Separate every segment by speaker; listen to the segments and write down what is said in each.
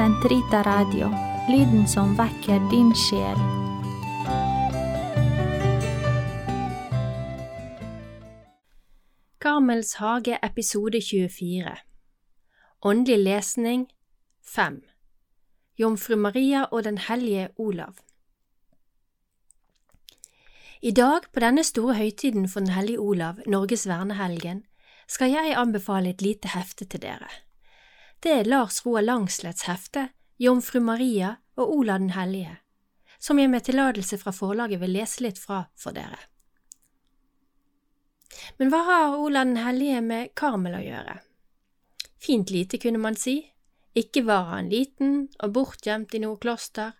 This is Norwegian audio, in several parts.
Speaker 1: Sentrita Radio, lyden som vekker din sjel.
Speaker 2: Karmels hage episode 24 Åndelig lesning 5 Jomfru Maria og den hellige Olav I dag, på denne store høytiden for den hellige Olav, Norges vernehelgen, skal jeg anbefale et lite hefte til dere. Det er Lars Roar Langslets hefte Jomfru Maria og Olav den hellige, som jeg med tillatelse fra forlaget vil lese litt fra for dere. Men hva har Olav den hellige med Karmel å gjøre? Fint lite, kunne man si. Ikke var han liten og bortgjemt i noe kloster,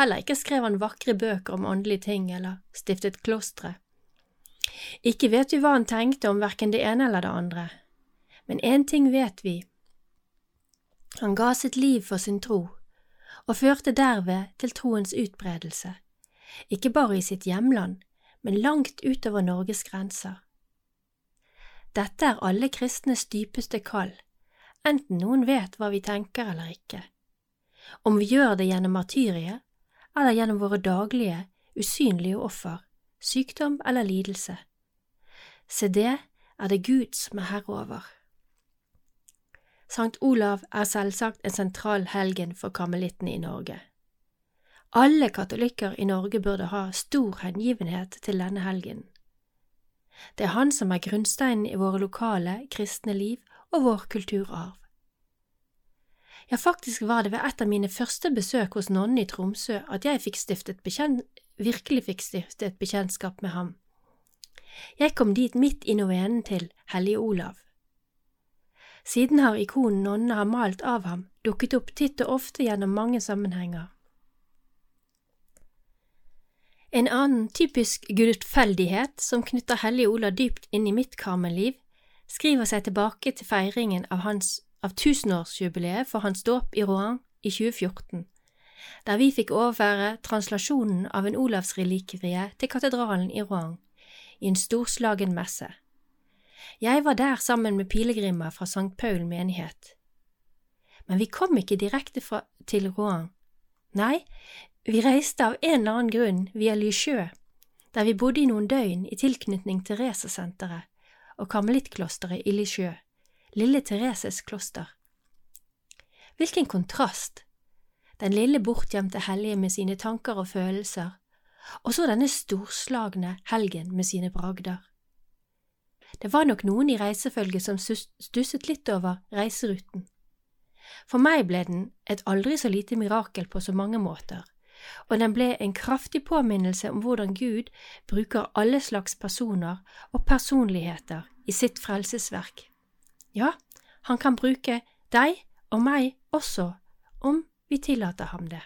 Speaker 2: heller ikke skrev han vakre bøker om åndelige ting eller stiftet klostre. Ikke vet vi hva han tenkte om verken det ene eller det andre, men én ting vet vi. Han ga sitt liv for sin tro, og førte derved til troens utbredelse, ikke bare i sitt hjemland, men langt utover Norges grenser. Dette er alle kristnes dypeste kall, enten noen vet hva vi tenker eller ikke. Om vi gjør det gjennom martyriet, eller gjennom våre daglige, usynlige offer, sykdom eller lidelse. Se det er det Gud som er herre over. Sankt Olav er selvsagt en sentral helgen for karmelittene i Norge. Alle katolikker i Norge burde ha stor hengivenhet til denne helgen. Det er han som er grunnsteinen i våre lokale kristne liv og vår kulturarv. Ja, faktisk var det ved et av mine første besøk hos nonnen i Tromsø at jeg fikk virkelig fikk stiftet bekjentskap med ham. Jeg kom dit midt i novenen til Hellige Olav. Siden har ikonen nonnene har malt av ham, dukket opp titt og ofte gjennom mange sammenhenger. En annen typisk gudutfeldighet som knytter Hellige Olav dypt inn i mitt karmenliv, skriver seg tilbake til feiringen av, hans, av tusenårsjubileet for hans dåp i Rouen i 2014, der vi fikk overføre translasjonen av en olavsrelikvie til katedralen i Rouen i en storslagen messe. Jeg var der sammen med pilegrimer fra St. Paul menighet. Men vi kom ikke direkte fra, til Rouen. Nei, vi reiste av en eller annen grunn via Lysjø, der vi bodde i noen døgn i tilknytning til Resesenteret og karmelittklosteret i Lysjø, Lille Thereses kloster. Hvilken kontrast! Den lille bortgjemte hellige med sine tanker og følelser, og så denne storslagne helgen med sine bragder. Det var nok noen i reisefølget som stusset litt over reiseruten. For meg ble den et aldri så lite mirakel på så mange måter, og den ble en kraftig påminnelse om hvordan Gud bruker alle slags personer og personligheter i sitt frelsesverk. Ja, han kan bruke deg og meg også, om vi tillater ham det.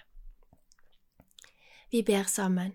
Speaker 2: Vi ber sammen.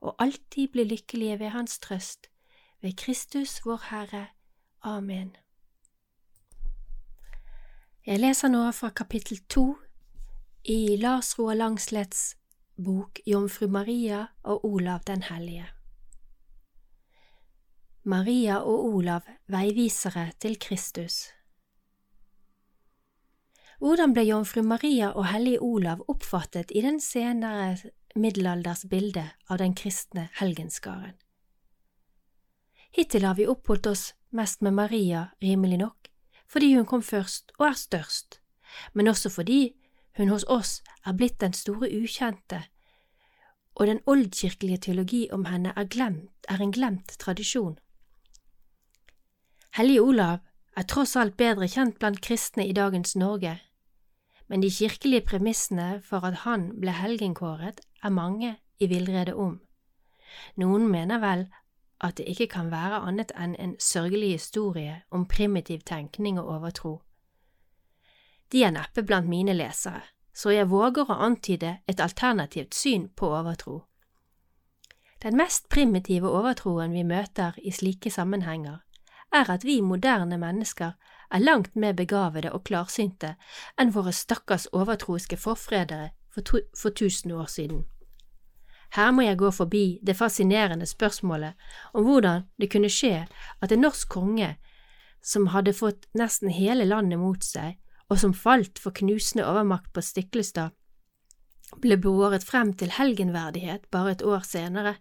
Speaker 2: og alltid bli lykkelige ved Hans trøst, ved Kristus vår Herre. Amen. Jeg leser nå fra kapittel to i Lars Roar Langslets bok Jomfru Maria og Olav den hellige. Maria og Olav, veivisere til Kristus. Hvordan ble jomfru Maria og hellige Olav oppfattet i den senere middelalders bilde av den kristne helgenskaren. Hittil har vi oppholdt oss mest med Maria, rimelig nok, fordi hun kom først og er størst, men også fordi hun hos oss er blitt den store ukjente, og den oldkirkelige teologi om henne er, glemt, er en glemt tradisjon. Hellige Olav er tross alt bedre kjent blant kristne i dagens Norge, men de kirkelige premissene for at han ble helgenkåret, er mange i villrede om. Noen mener vel at det ikke kan være annet enn en sørgelig historie om primitiv tenkning og overtro. De er neppe blant mine lesere, så jeg våger å antyde et alternativt syn på overtro. Den mest primitive overtroen vi møter i slike sammenhenger, er at vi moderne mennesker er langt mer begavede og klarsynte enn våre stakkars overtroiske forfredere for, for tusen år siden. Her må jeg gå forbi det fascinerende spørsmålet om hvordan det kunne skje at en norsk konge, som hadde fått nesten hele landet mot seg, og som falt for knusende overmakt på Stiklestad, ble båret frem til helgenverdighet bare et år senere.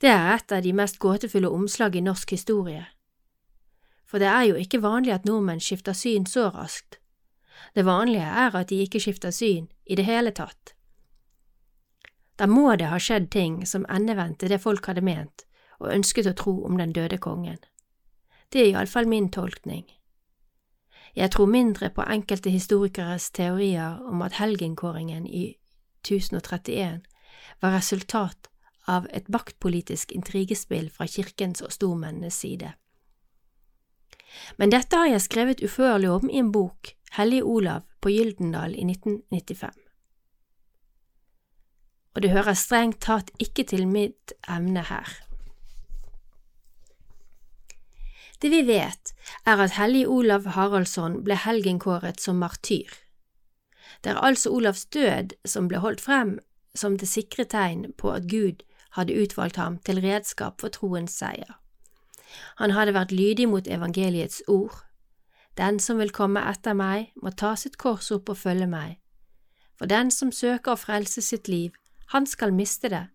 Speaker 2: Det er et av de mest gåtefulle omslag i norsk historie. For det er jo ikke vanlig at nordmenn skifter syn så raskt. Det vanlige er at de ikke skifter syn i det hele tatt. Da må det ha skjedd ting som endevendte det folk hadde ment og ønsket å tro om den døde kongen. Det er iallfall min tolkning. Jeg tror mindre på enkelte historikeres teorier om at helgenkåringen i 1031 var resultat av et maktpolitisk intrigespill fra kirkens og stormennenes side. Men dette har jeg skrevet uførlig om i en bok, Hellig Olav på Gyldendal i 1995. Og det hører strengt tatt ikke til mitt emne her. Det vi vet, er at Hellig Olav Haraldsson ble helgenkåret som martyr. Det er altså Olavs død som ble holdt frem som det sikre tegn på at Gud hadde utvalgt ham til redskap for troens seier. Han hadde vært lydig mot evangeliets ord. Den som vil komme etter meg, må ta sitt kors opp og følge meg. For den som søker å frelse sitt liv, han skal miste det.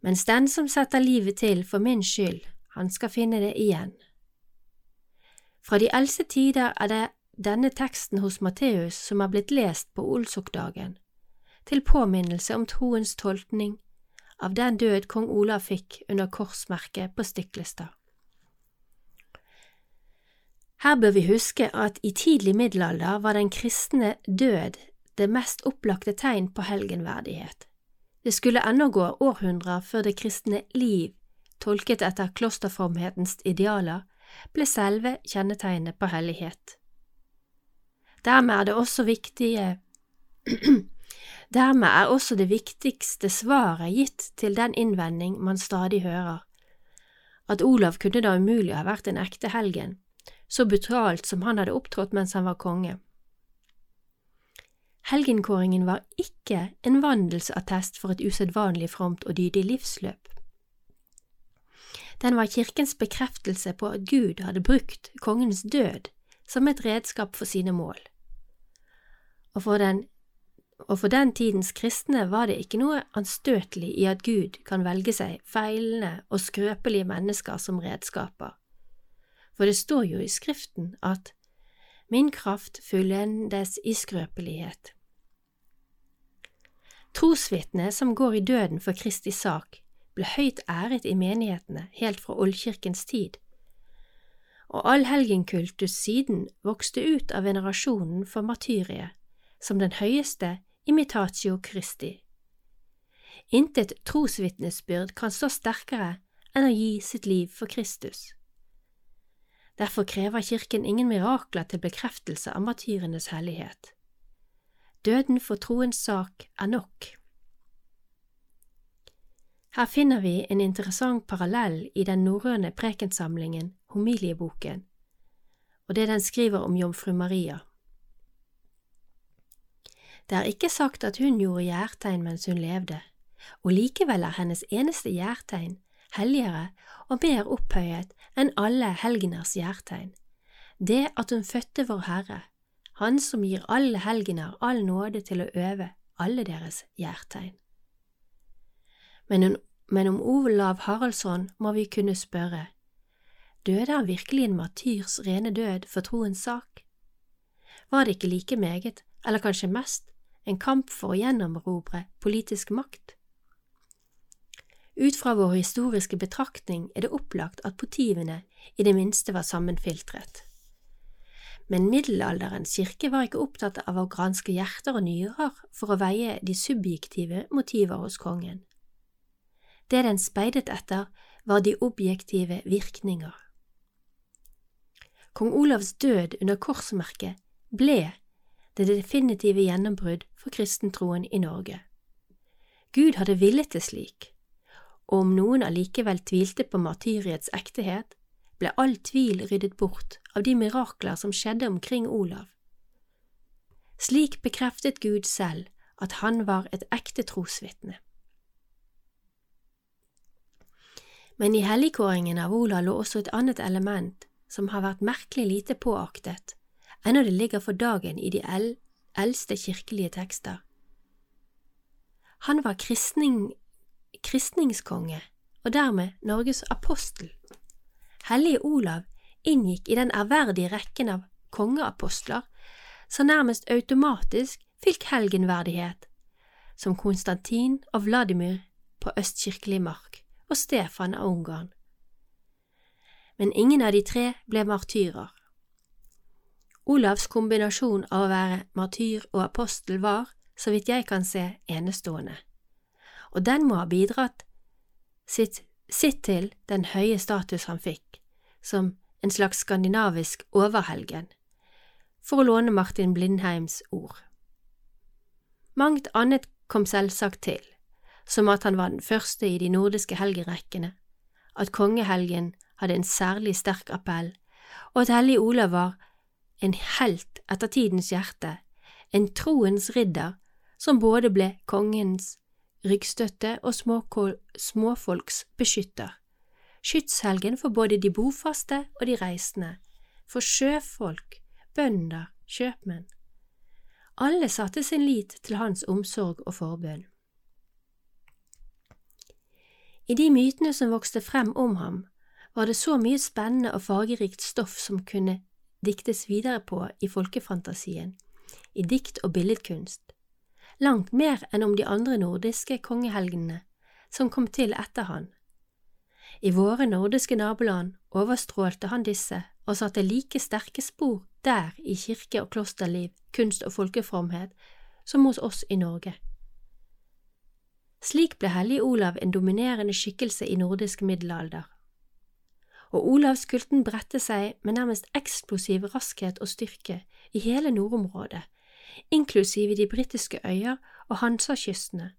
Speaker 2: Mens den som setter livet til for min skyld, han skal finne det igjen. Fra de eldste tider er det denne teksten hos Matteus som er blitt lest på Olsokdagen, til påminnelse om troens tolkning av den død kong Olav fikk under korsmerket på Stiklestad. Her bør vi huske at i tidlig middelalder var den kristne død det mest opplagte tegn på helgenverdighet. Det skulle ennå gå århundrer før det kristne liv, tolket etter klosterformhetens idealer, ble selve kjennetegnet på hellighet. Dermed er det også viktige Dermed er også det viktigste svaret gitt til den innvending man stadig hører, at Olav kunne da umulig ha vært en ekte helgen, så brutalt som han hadde opptrådt mens han var konge. Helgenkåringen var ikke en vandelsattest for et usedvanlig fromt og dydig livsløp. Den var kirkens bekreftelse på at Gud hadde brukt kongens død som et redskap for sine mål. Og for den og for den tidens kristne var det ikke noe anstøtelig i at Gud kan velge seg feilende og skrøpelige mennesker som redskaper. For det står jo i Skriften at Min kraft fullendes i skrøpelighet. Trosvitnet som går i døden for Kristi sak, ble høyt æret i menighetene helt fra oldkirkens tid, og allhelgenkultus siden vokste ut av venerasjonen for martyriet som den høyeste imitatio Christi. Intet trosvitnesbyrd kan stå sterkere enn å gi sitt liv for Kristus. Derfor krever Kirken ingen mirakler til bekreftelse av martyrenes hellighet. Døden for troens sak er nok. Her finner vi en interessant parallell i den norrøne prekensamlingen Homilieboken, og det den skriver om jomfru Maria. Det er ikke sagt at hun gjorde gjærtegn mens hun levde, og likevel er hennes eneste gjærtegn helligere og mer opphøyet enn alle helgeners gjærtegn, det at hun fødte Vår Herre, Han som gir alle helgener all nåde til å øve alle deres gjærtegn. Men, men om Olav Haraldsson må vi kunne spørre, døde han virkelig en martyrs rene død for troens sak? Var det ikke like meget, eller kanskje mest, en kamp for å gjennomrobre politisk makt. Ut fra vår historiske betraktning er det opplagt at motivene i det minste var sammenfiltret. Men middelalderens kirke var ikke opptatt av å granske hjerter og nyrer for å veie de subjektive motiver hos kongen. Det den speidet etter, var de objektive virkninger. Kong Olavs død under korsmerket ble det definitive gjennombrudd for kristentroen i Norge. Gud hadde villet det slik, og om noen allikevel tvilte på martyriets ektehet, ble all tvil ryddet bort av de mirakler som skjedde omkring Olav. Slik bekreftet Gud selv at han var et ekte trosvitne. Men i helligkåringen av Olav lå også et annet element som har vært merkelig lite påaktet, ennå det ligger for dagen i de eldste kirkelige tekster. Han var kristning, kristningskonge og dermed Norges apostel. Hellige Olav inngikk i den ærverdige rekken av kongeapostler som nærmest automatisk fikk helgenverdighet, som Konstantin og Vladimir på østkirkelig mark og Stefan av Ungarn. Men ingen av de tre ble martyrer. Olavs kombinasjon av å være martyr og apostel var, så vidt jeg kan se, enestående, og den må ha bidratt sitt, sitt til den høye status han fikk, som en slags skandinavisk overhelgen, for å låne Martin Blindheims ord. Mangt annet kom selvsagt til, som at han var den første i de nordiske helgerekkene, at kongehelgen hadde en særlig sterk appell, og at Hellig Olav var en helt etter tidens hjerte, en troens ridder som både ble kongens ryggstøtte og småfolks beskytter, skytshelgen for både de bofaste og de reisende, for sjøfolk, bønder, kjøpmenn. Alle satte sin lit til hans omsorg og forbønn. I de mytene som vokste frem om ham, var det så mye spennende og fargerikt stoff som kunne diktes videre på i folkefantasien, i dikt og billedkunst, langt mer enn om de andre nordiske kongehelgenene som kom til etter han. I våre nordiske naboland overstrålte han disse og satte like sterke spor der i kirke- og klosterliv, kunst og folkefromhet som hos oss i Norge. Slik ble Hellig Olav en dominerende skikkelse i nordisk middelalder. Og Olavskulten bredte seg med nærmest eksplosiv raskhet og styrke i hele nordområdet, inklusive de britiske øyer og Hansakystene,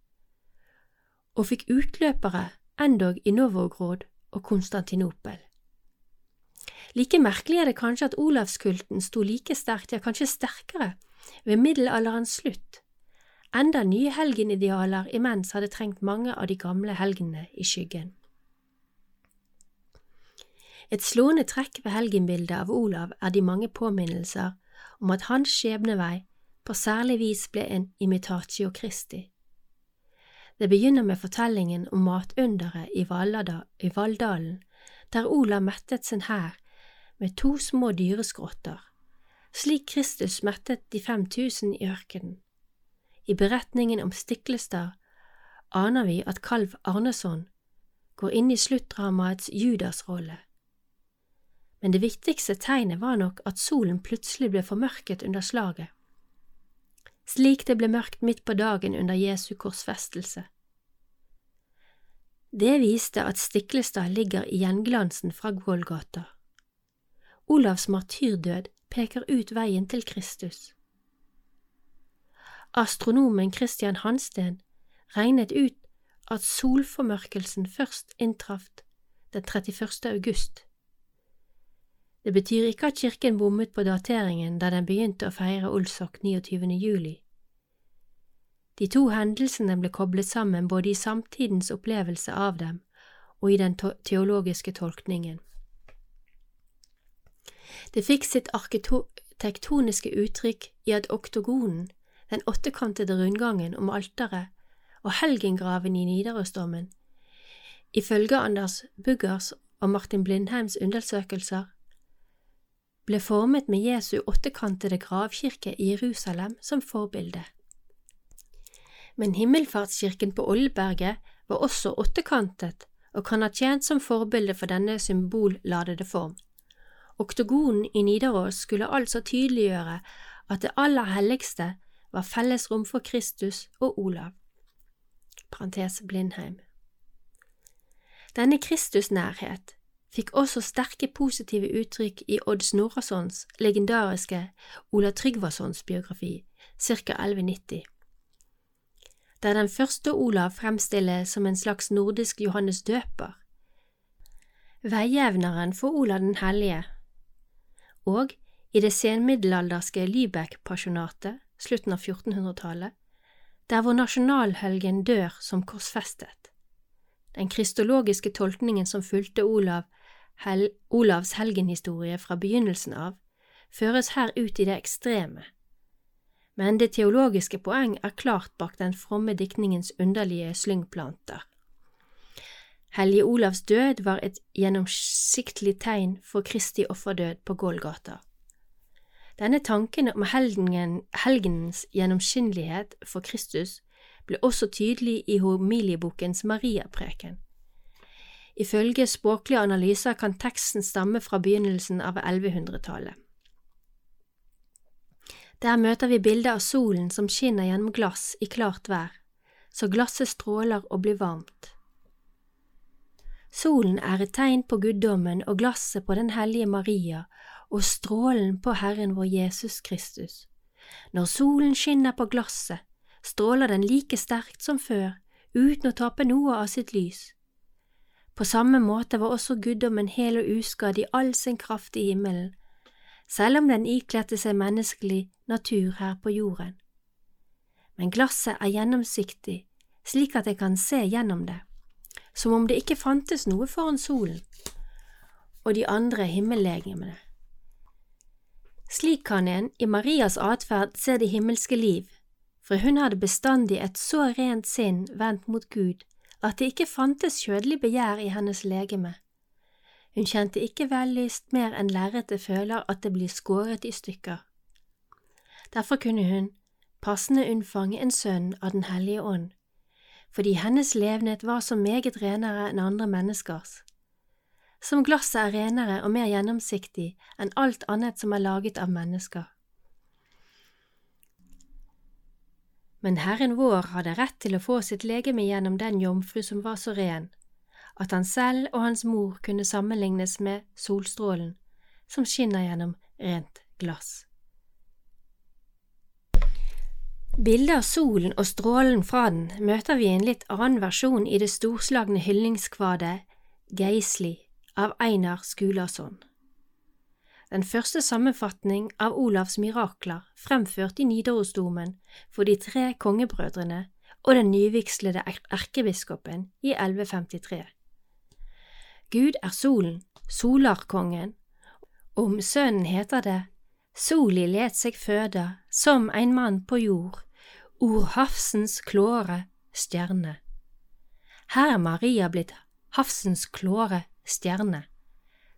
Speaker 2: og fikk utløpere endog i Novogrod og Konstantinopel. Like merkelig er det kanskje at Olavskulten sto like sterkt, ja kanskje sterkere, ved middelalderens slutt, enda nye helgenidealer imens hadde trengt mange av de gamle helgenene i skyggen. Et slående trekk ved helgenbildet av Olav er de mange påminnelser om at hans skjebnevei på særlig vis ble en imitatio Christi. Det begynner med fortellingen om matunderet i, i Valldalen, der Olav mettet sin hær med to små dyreskrotter, slik Kristus mettet de 5000 i ørkenen. I beretningen om Stiklestad aner vi at kalv Arneson går inn i sluttdramaets Judas-rolle. Men det viktigste tegnet var nok at solen plutselig ble formørket under slaget, slik det ble mørkt midt på dagen under Jesu korsfestelse. Det viste at Stiklestad ligger i gjenglansen fra Golgata. Olavs martyrdød peker ut veien til Kristus. Astronomen Christian Hansten regnet ut at solformørkelsen først inntraff den 31. august. Det betyr ikke at kirken bommet på dateringen da den begynte å feire Olsok 29. juli. De to hendelsene ble koblet sammen både i samtidens opplevelse av dem og i den teologiske tolkningen. Det fikk sitt arkitektoniske uttrykk i at oktogonen den åttekantede rundgangen om alteret og helgengraven i Nidarosdomen. Ifølge Anders Buggers og Martin Blindheims undersøkelser ble formet med Jesu åttekantede gravkirke i Jerusalem som forbilde. Men himmelfartskirken på Olleberget var også åttekantet og kan ha tjent som forbilde for denne symbolladede form. Oktogonen i Nidaros skulle altså tydeliggjøre at det aller helligste var fellesrom for Kristus og Olav. Parentes Blindheim. Denne Kristusnærhet fikk også sterke positive uttrykk i Odd Snorrasons legendariske Ola Tryggvasons biografi, ca. 1190, der den første Olav fremstilles som en slags nordisk Johannes døper, veijevneren for Olav den hellige, og i det senmiddelalderske Lübeck-pasjonatet, slutten av 1400-tallet, der vår nasjonalhelgen dør som korsfestet. Den kristologiske tolkningen som fulgte Olav, Hel Olavs helgenhistorie fra begynnelsen av, føres her ut i det ekstreme. Men det teologiske poeng er klart bak den fromme diktningens underlige slyngplanter. Hellige Olavs død var et gjennomsiktlig tegn for Kristi offerdød på Golgata. Denne tanken om helgen, helgenens gjennomskinnelighet for Kristus ble også tydelig i homiliebokens Mariapreken. Ifølge språklige analyser kan teksten stamme fra begynnelsen av 1100-tallet. Der møter vi bildet av solen som skinner gjennom glass i klart vær, så glasset stråler og blir varmt. Solen er et tegn på guddommen og glasset på den hellige Maria og strålen på Herren vår Jesus Kristus. Når solen skinner på glasset, stråler den like sterkt som før, uten å tape noe av sitt lys. På samme måte var også guddommen hel og uskadd i all sin kraft i himmelen, selv om den ikledte seg menneskelig natur her på jorden. Men glasset er gjennomsiktig, slik at jeg kan se gjennom det, som om det ikke fantes noe foran solen og de andre himmellegemene. Slik kan en i Marias atferd se det himmelske liv, for hun hadde bestandig et så rent sinn vendt mot Gud at det ikke fantes kjødelig begjær i hennes legeme. Hun kjente ikke vellyst mer enn lerretet føler at det blir skåret i stykker. Derfor kunne hun passende unnfange en sønn av Den hellige ånd, fordi hennes levnet var så meget renere enn andre menneskers som glasset er renere og mer gjennomsiktig enn alt annet som er laget av mennesker. Men Herren vår hadde rett til å få sitt legeme gjennom den jomfru som var så ren, at han selv og hans mor kunne sammenlignes med solstrålen som skinner gjennom rent glass. Bildet av solen og strålen fra den møter vi i en litt annen versjon i det storslagne hyllingskvadet Geisli av Einar Skulason. Den første sammenfatning av Olavs mirakler fremført i Nidarosdomen for de tre kongebrødrene og den nyvigslede erkebiskopen i 1153. Gud er solen, solarkongen. Om sønnen heter det Soli let seg føde som ein mann på jord, ord havsens klåre stjerne. Her er Maria blitt havsens klåre stjerne,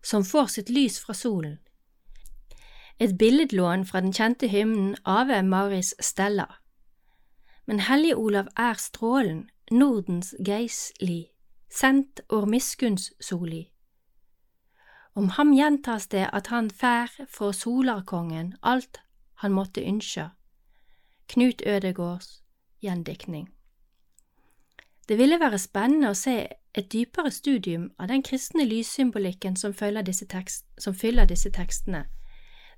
Speaker 2: som får sitt lys fra solen. Et billedlån fra den kjente hymnen Ave Maris Stella. Men Hellige Olav er strålen, Nordens geisli, sendt or miskunns soli. Om ham gjentas det at han fær for solarkongen alt han måtte ønske. Knut Ødegårds gjendiktning. Det ville være spennende å se et dypere studium av den kristne lyssymbolikken som, disse tekst, som fyller disse tekstene,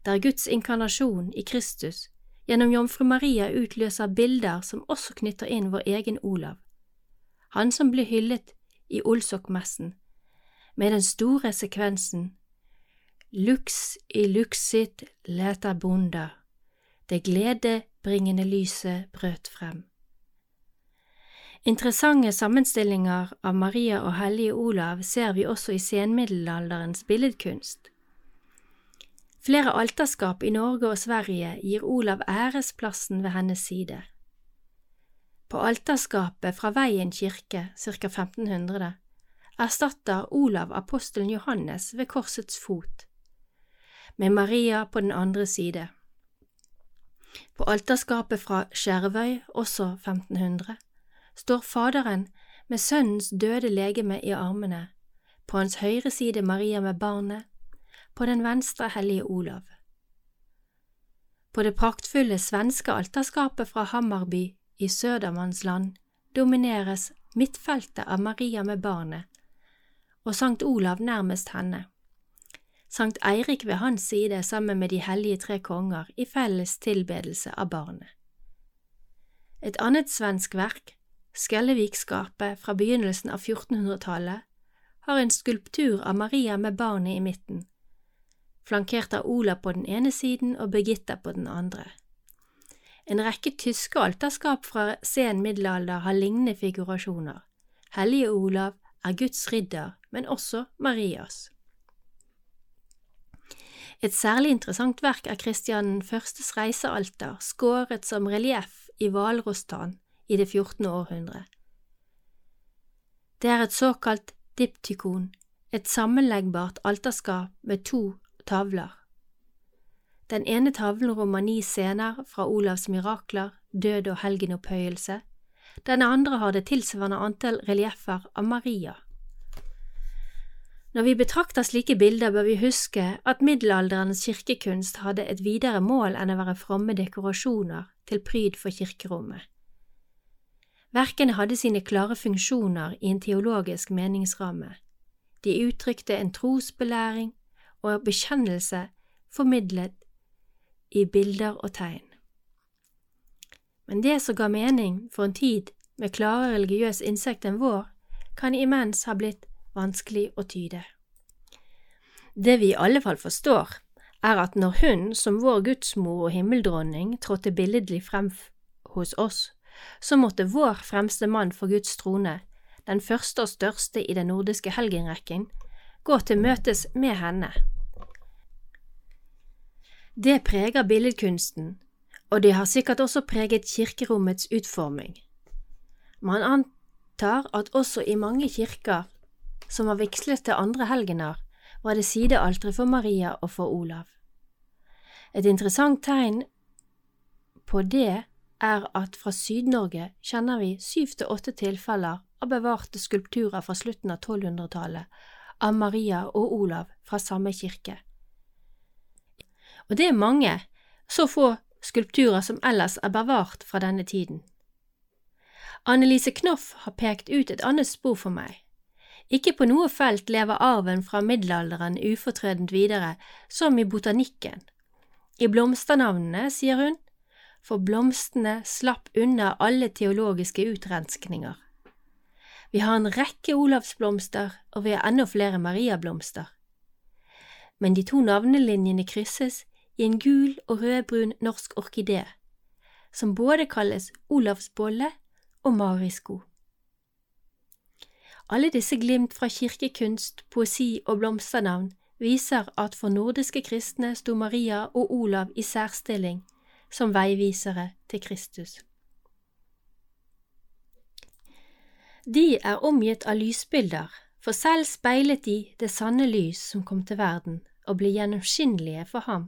Speaker 2: der Guds inkarnasjon i Kristus gjennom Jomfru Maria utløser bilder som også knytter inn vår egen Olav, han som ble hyllet i Olsokmessen, med den store sekvensen Lux i luxit leta bonda, det gledebringende lyset brøt frem. Interessante sammenstillinger av Maria og hellige Olav ser vi også i senmiddelalderens billedkunst. Flere alterskap i Norge og Sverige gir Olav æresplassen ved hennes side. På alterskapet fra Veien kirke, ca. 1500, erstatter Olav apostelen Johannes ved korsets fot, med Maria på den andre side. På alterskapet fra Skjervøy, også 1500, står Faderen med Sønnens døde legeme i armene, på hans høyre side Maria med barnet, på den venstre hellige Olav. På det praktfulle svenske alterskapet fra Hammarby i Södermannsland domineres midtfeltet av Maria med barnet, og Sankt Olav nærmest henne. Sankt Eirik ved hans side sammen med de hellige tre konger i felles tilbedelse av barnet. Et annet svensk verk, Skellevikskapet fra begynnelsen av 1400-tallet, har en skulptur av Maria med barnet i midten, flankert av Olav på den ene siden og Birgitta på den andre. En rekke tyske alterskap fra sen middelalder har lignende figurasjoner. Hellige Olav er Guds ridder, men også Marias. Et særlig interessant verk er Kristian førstes reisealter, skåret som relieff i hvalrosstann i det 14. århundre. Det er et såkalt diptykon, et sammenleggbart alterskap med to tavler. Den ene tavlen rommer ni scener fra Olavs mirakler, død og helgenopphøyelse. Den andre har det tilsvarende antall relieffer av Maria. Når vi betrakter slike bilder, bør vi huske at middelalderens kirkekunst hadde et videre mål enn å være fromme dekorasjoner til pryd for kirkerommet. Verkene hadde sine klare funksjoner i en teologisk meningsramme. De uttrykte en trosbelæring og bekjennelse formidlet i bilder og tegn. Men det som ga mening for en tid med klare religiøs innsikt enn vår, kan imens ha blitt vanskelig å tyde. Det vi i alle fall forstår, er at når hun, som vår gudsmor og himmeldronning, trådte billedlig frem hos oss, så måtte vår fremste mann for Guds trone, den første og største i den nordiske helgenrekken, gå til møtes med henne det preger billedkunsten, og det har sikkert også preget kirkerommets utforming. Man antar at også i mange kirker som har vigslet til andre helgener, var det sidealtre for Maria og for Olav. Et interessant tegn på det er at fra Syd-Norge kjenner vi syv til åtte tilfeller av bevarte skulpturer fra slutten av 1200-tallet av Maria og Olav fra samme kirke og det er mange, så få skulpturer som ellers er bevart fra denne tiden. Annelise Knoff har pekt ut et annet spor for meg. Ikke på noe felt lever arven fra middelalderen ufortrødent videre, som i botanikken. I blomsternavnene, sier hun, for blomstene slapp unna alle teologiske utrenskninger. Vi har en rekke olavsblomster, og vi har enda flere mariablomster. Men de to navnelinjene krysses i en gul og rødbrun norsk orkidé, som både kalles olavsbolle og marisko. Alle disse glimt fra kirkekunst, poesi og blomsternavn viser at for nordiske kristne sto Maria og Olav i særstilling som veivisere til Kristus. De er omgitt av lysbilder, for selv speilet de det sanne lys som kom til verden og ble gjennomskinnelige for ham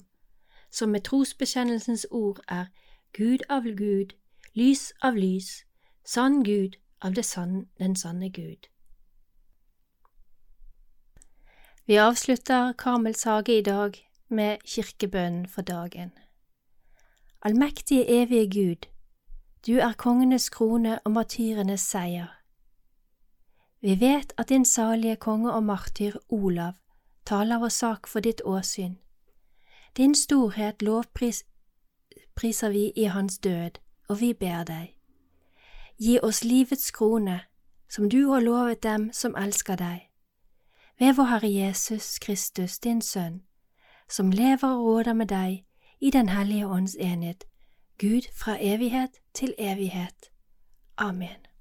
Speaker 2: som med trosbekjennelsens ord er Gud av Gud, lys av lys, sann Gud av det sann, den sanne Gud. Vi avslutter Karmels hage i dag med kirkebønnen for dagen. Allmektige evige Gud, du er kongenes krone og martyrenes seier. Vi vet at din salige konge og martyr Olav taler vår sak for ditt åsyn. Din storhet lovpriser vi i hans død, og vi ber deg. Gi oss livets krone, som du har lovet dem som elsker deg. Ved vår Herre Jesus Kristus, din Sønn, som lever og råder med deg i Den hellige ånds enhet, Gud fra evighet til evighet. Amen.